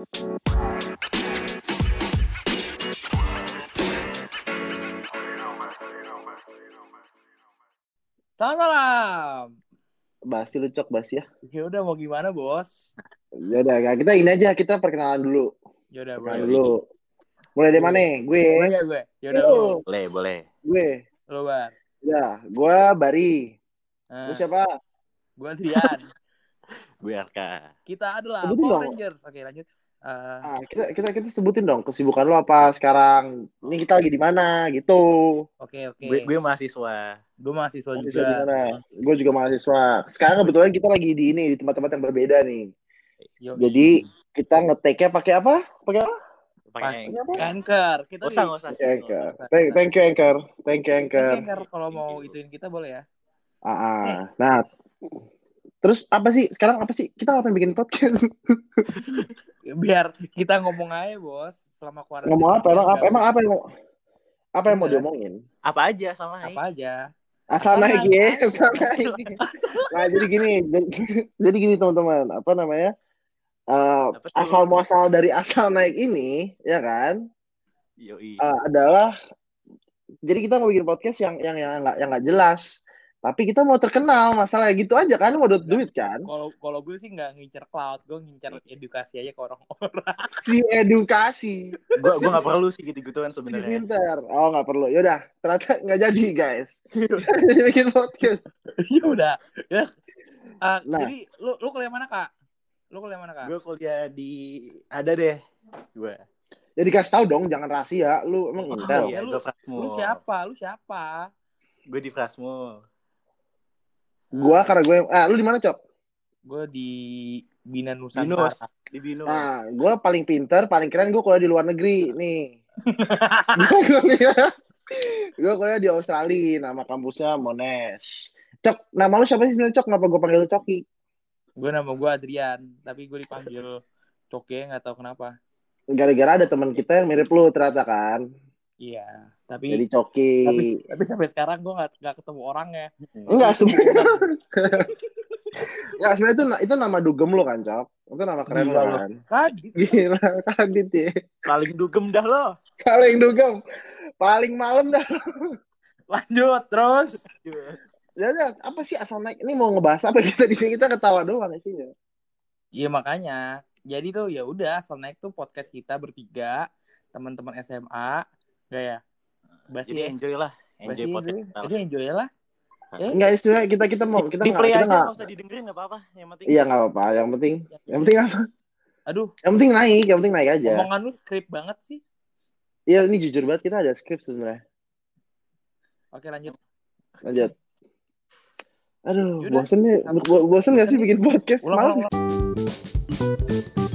Selamat malam. Basi lu cok basi ya. Ya udah mau gimana, Bos? Ya udah, kita ini aja kita perkenalan dulu. Ya udah, bro. dulu. Mulai dari mana? Gue. Gue ya gue. Ya udah. Boleh, boleh. Gue. Lu, Bar. Ya, gue Bari. Nah, Lu siapa? gue Adrian. Gue Arka. Kita adalah Sebutin Power dong. Rangers. Oke, lanjut. Eh, Ah, kita, kita kita sebutin dong kesibukan lu apa sekarang. Ini kita lagi di mana gitu. Oke, oke. Gue, gue mahasiswa. Gue mahasiswa Mahasiswa juga. mana? Gue juga mahasiswa. Sekarang kebetulan kita lagi di ini di tempat-tempat yang berbeda nih. Yo, Jadi kita ngetek-nya pakai apa? Pakai apa? Pakai? Anchor. Kita usah, nggak usah. Anchor. Thank, thank you Anchor. Thank you Thank you, Anchor. Anchor. Kalau mau ituin kita boleh ya. Ah, ah. Nah, terus apa sih? Sekarang apa sih? Kita ngapain bikin podcast? Biar kita ngomong aja, Bos. Selama kuarantina. Ngomong apa? Emang apa? Emang apa yang mau apa yang mau diomongin? Apa aja sama naik. Apa aja. Asal Asal naik naik ya, asal naik. Nah, jadi gini, jadi gini teman-teman, apa namanya? Eh, Apa tuh? asal muasal dari asal naik ini, ya kan? Yoi. eh, adalah jadi kita mau bikin podcast yang yang yang nggak yang nggak jelas, tapi kita mau terkenal, masalah gitu aja kan, mau dapat duit kan? Kalau kalau gue sih nggak ngincer cloud, gue ngincer edukasi aja ke orang-orang. Si edukasi, gue gue nggak perlu sih gitu-gituan si sebenarnya. pinter. Oh nggak perlu, yaudah. Ternyata nggak jadi guys. Jadi bikin podcast. ya udah. Ya. Ah, Nah. Jadi lu lu kuliah mana kak? Lu kuliah mana kak? Gue kuliah di ada deh. Gue. Jadi kasih tahu dong, jangan rahasia. Lu emang Oh, intel. iya. lu-. Lu siapa? Lu siapa? Gue di Frasmo. Gua karena gue, ah lu di mana cok? Gue di Bina Nusantara. Binus. Di Binus. Nah, gue paling pinter, paling keren gue kuliah di luar negeri nih. gue kuliah, gue kuliah di Australia, nama kampusnya Monash. Cok, nama lu siapa sih sebenarnya cok? Kenapa gue panggil lu Coki? gue nama gue Adrian, tapi gue dipanggil Coke nggak tahu kenapa. Gara-gara ada teman kita yang mirip lu ternyata kan. Iya, tapi Jadi Coki. tapi, tapi sampai sekarang gue nggak nggak ketemu orangnya. Enggak sebenarnya. Enggak sebenarnya itu itu nama dugem lu kan, Cok. Itu nama keren Gila lu. kan. Kadit. Gila, kadit ya. Paling dugem dah lo. Paling dugem. Paling malam dah. Lanjut terus. Ya udah, apa sih asal naik? Ini mau ngebahas apa kita di sini kita ketawa doang isinya. Iya makanya. Jadi tuh ya udah asal naik tuh podcast kita bertiga teman-teman SMA, gak ya? Basi Jadi enjoy lah. Basi Enjoy podcast. Jadi enjoy lah. Eh, Enggak sebenarnya kita kita mau kita di nggak play kita aja nggak nggak usah didengerin nggak apa-apa. Yang penting. Iya nggak apa-apa. Yang penting yang penting apa? aduh, Yang penting naik, yang penting naik aja. omongan lu skrip banget sih. Iya ini jujur banget kita ada skrip sebenarnya. Oke lanjut. Lanjut. Aduh, Yaudah. bosen nih. Bo- Bosen gak sih bikin podcast? Ulang, Males ulang, ulang.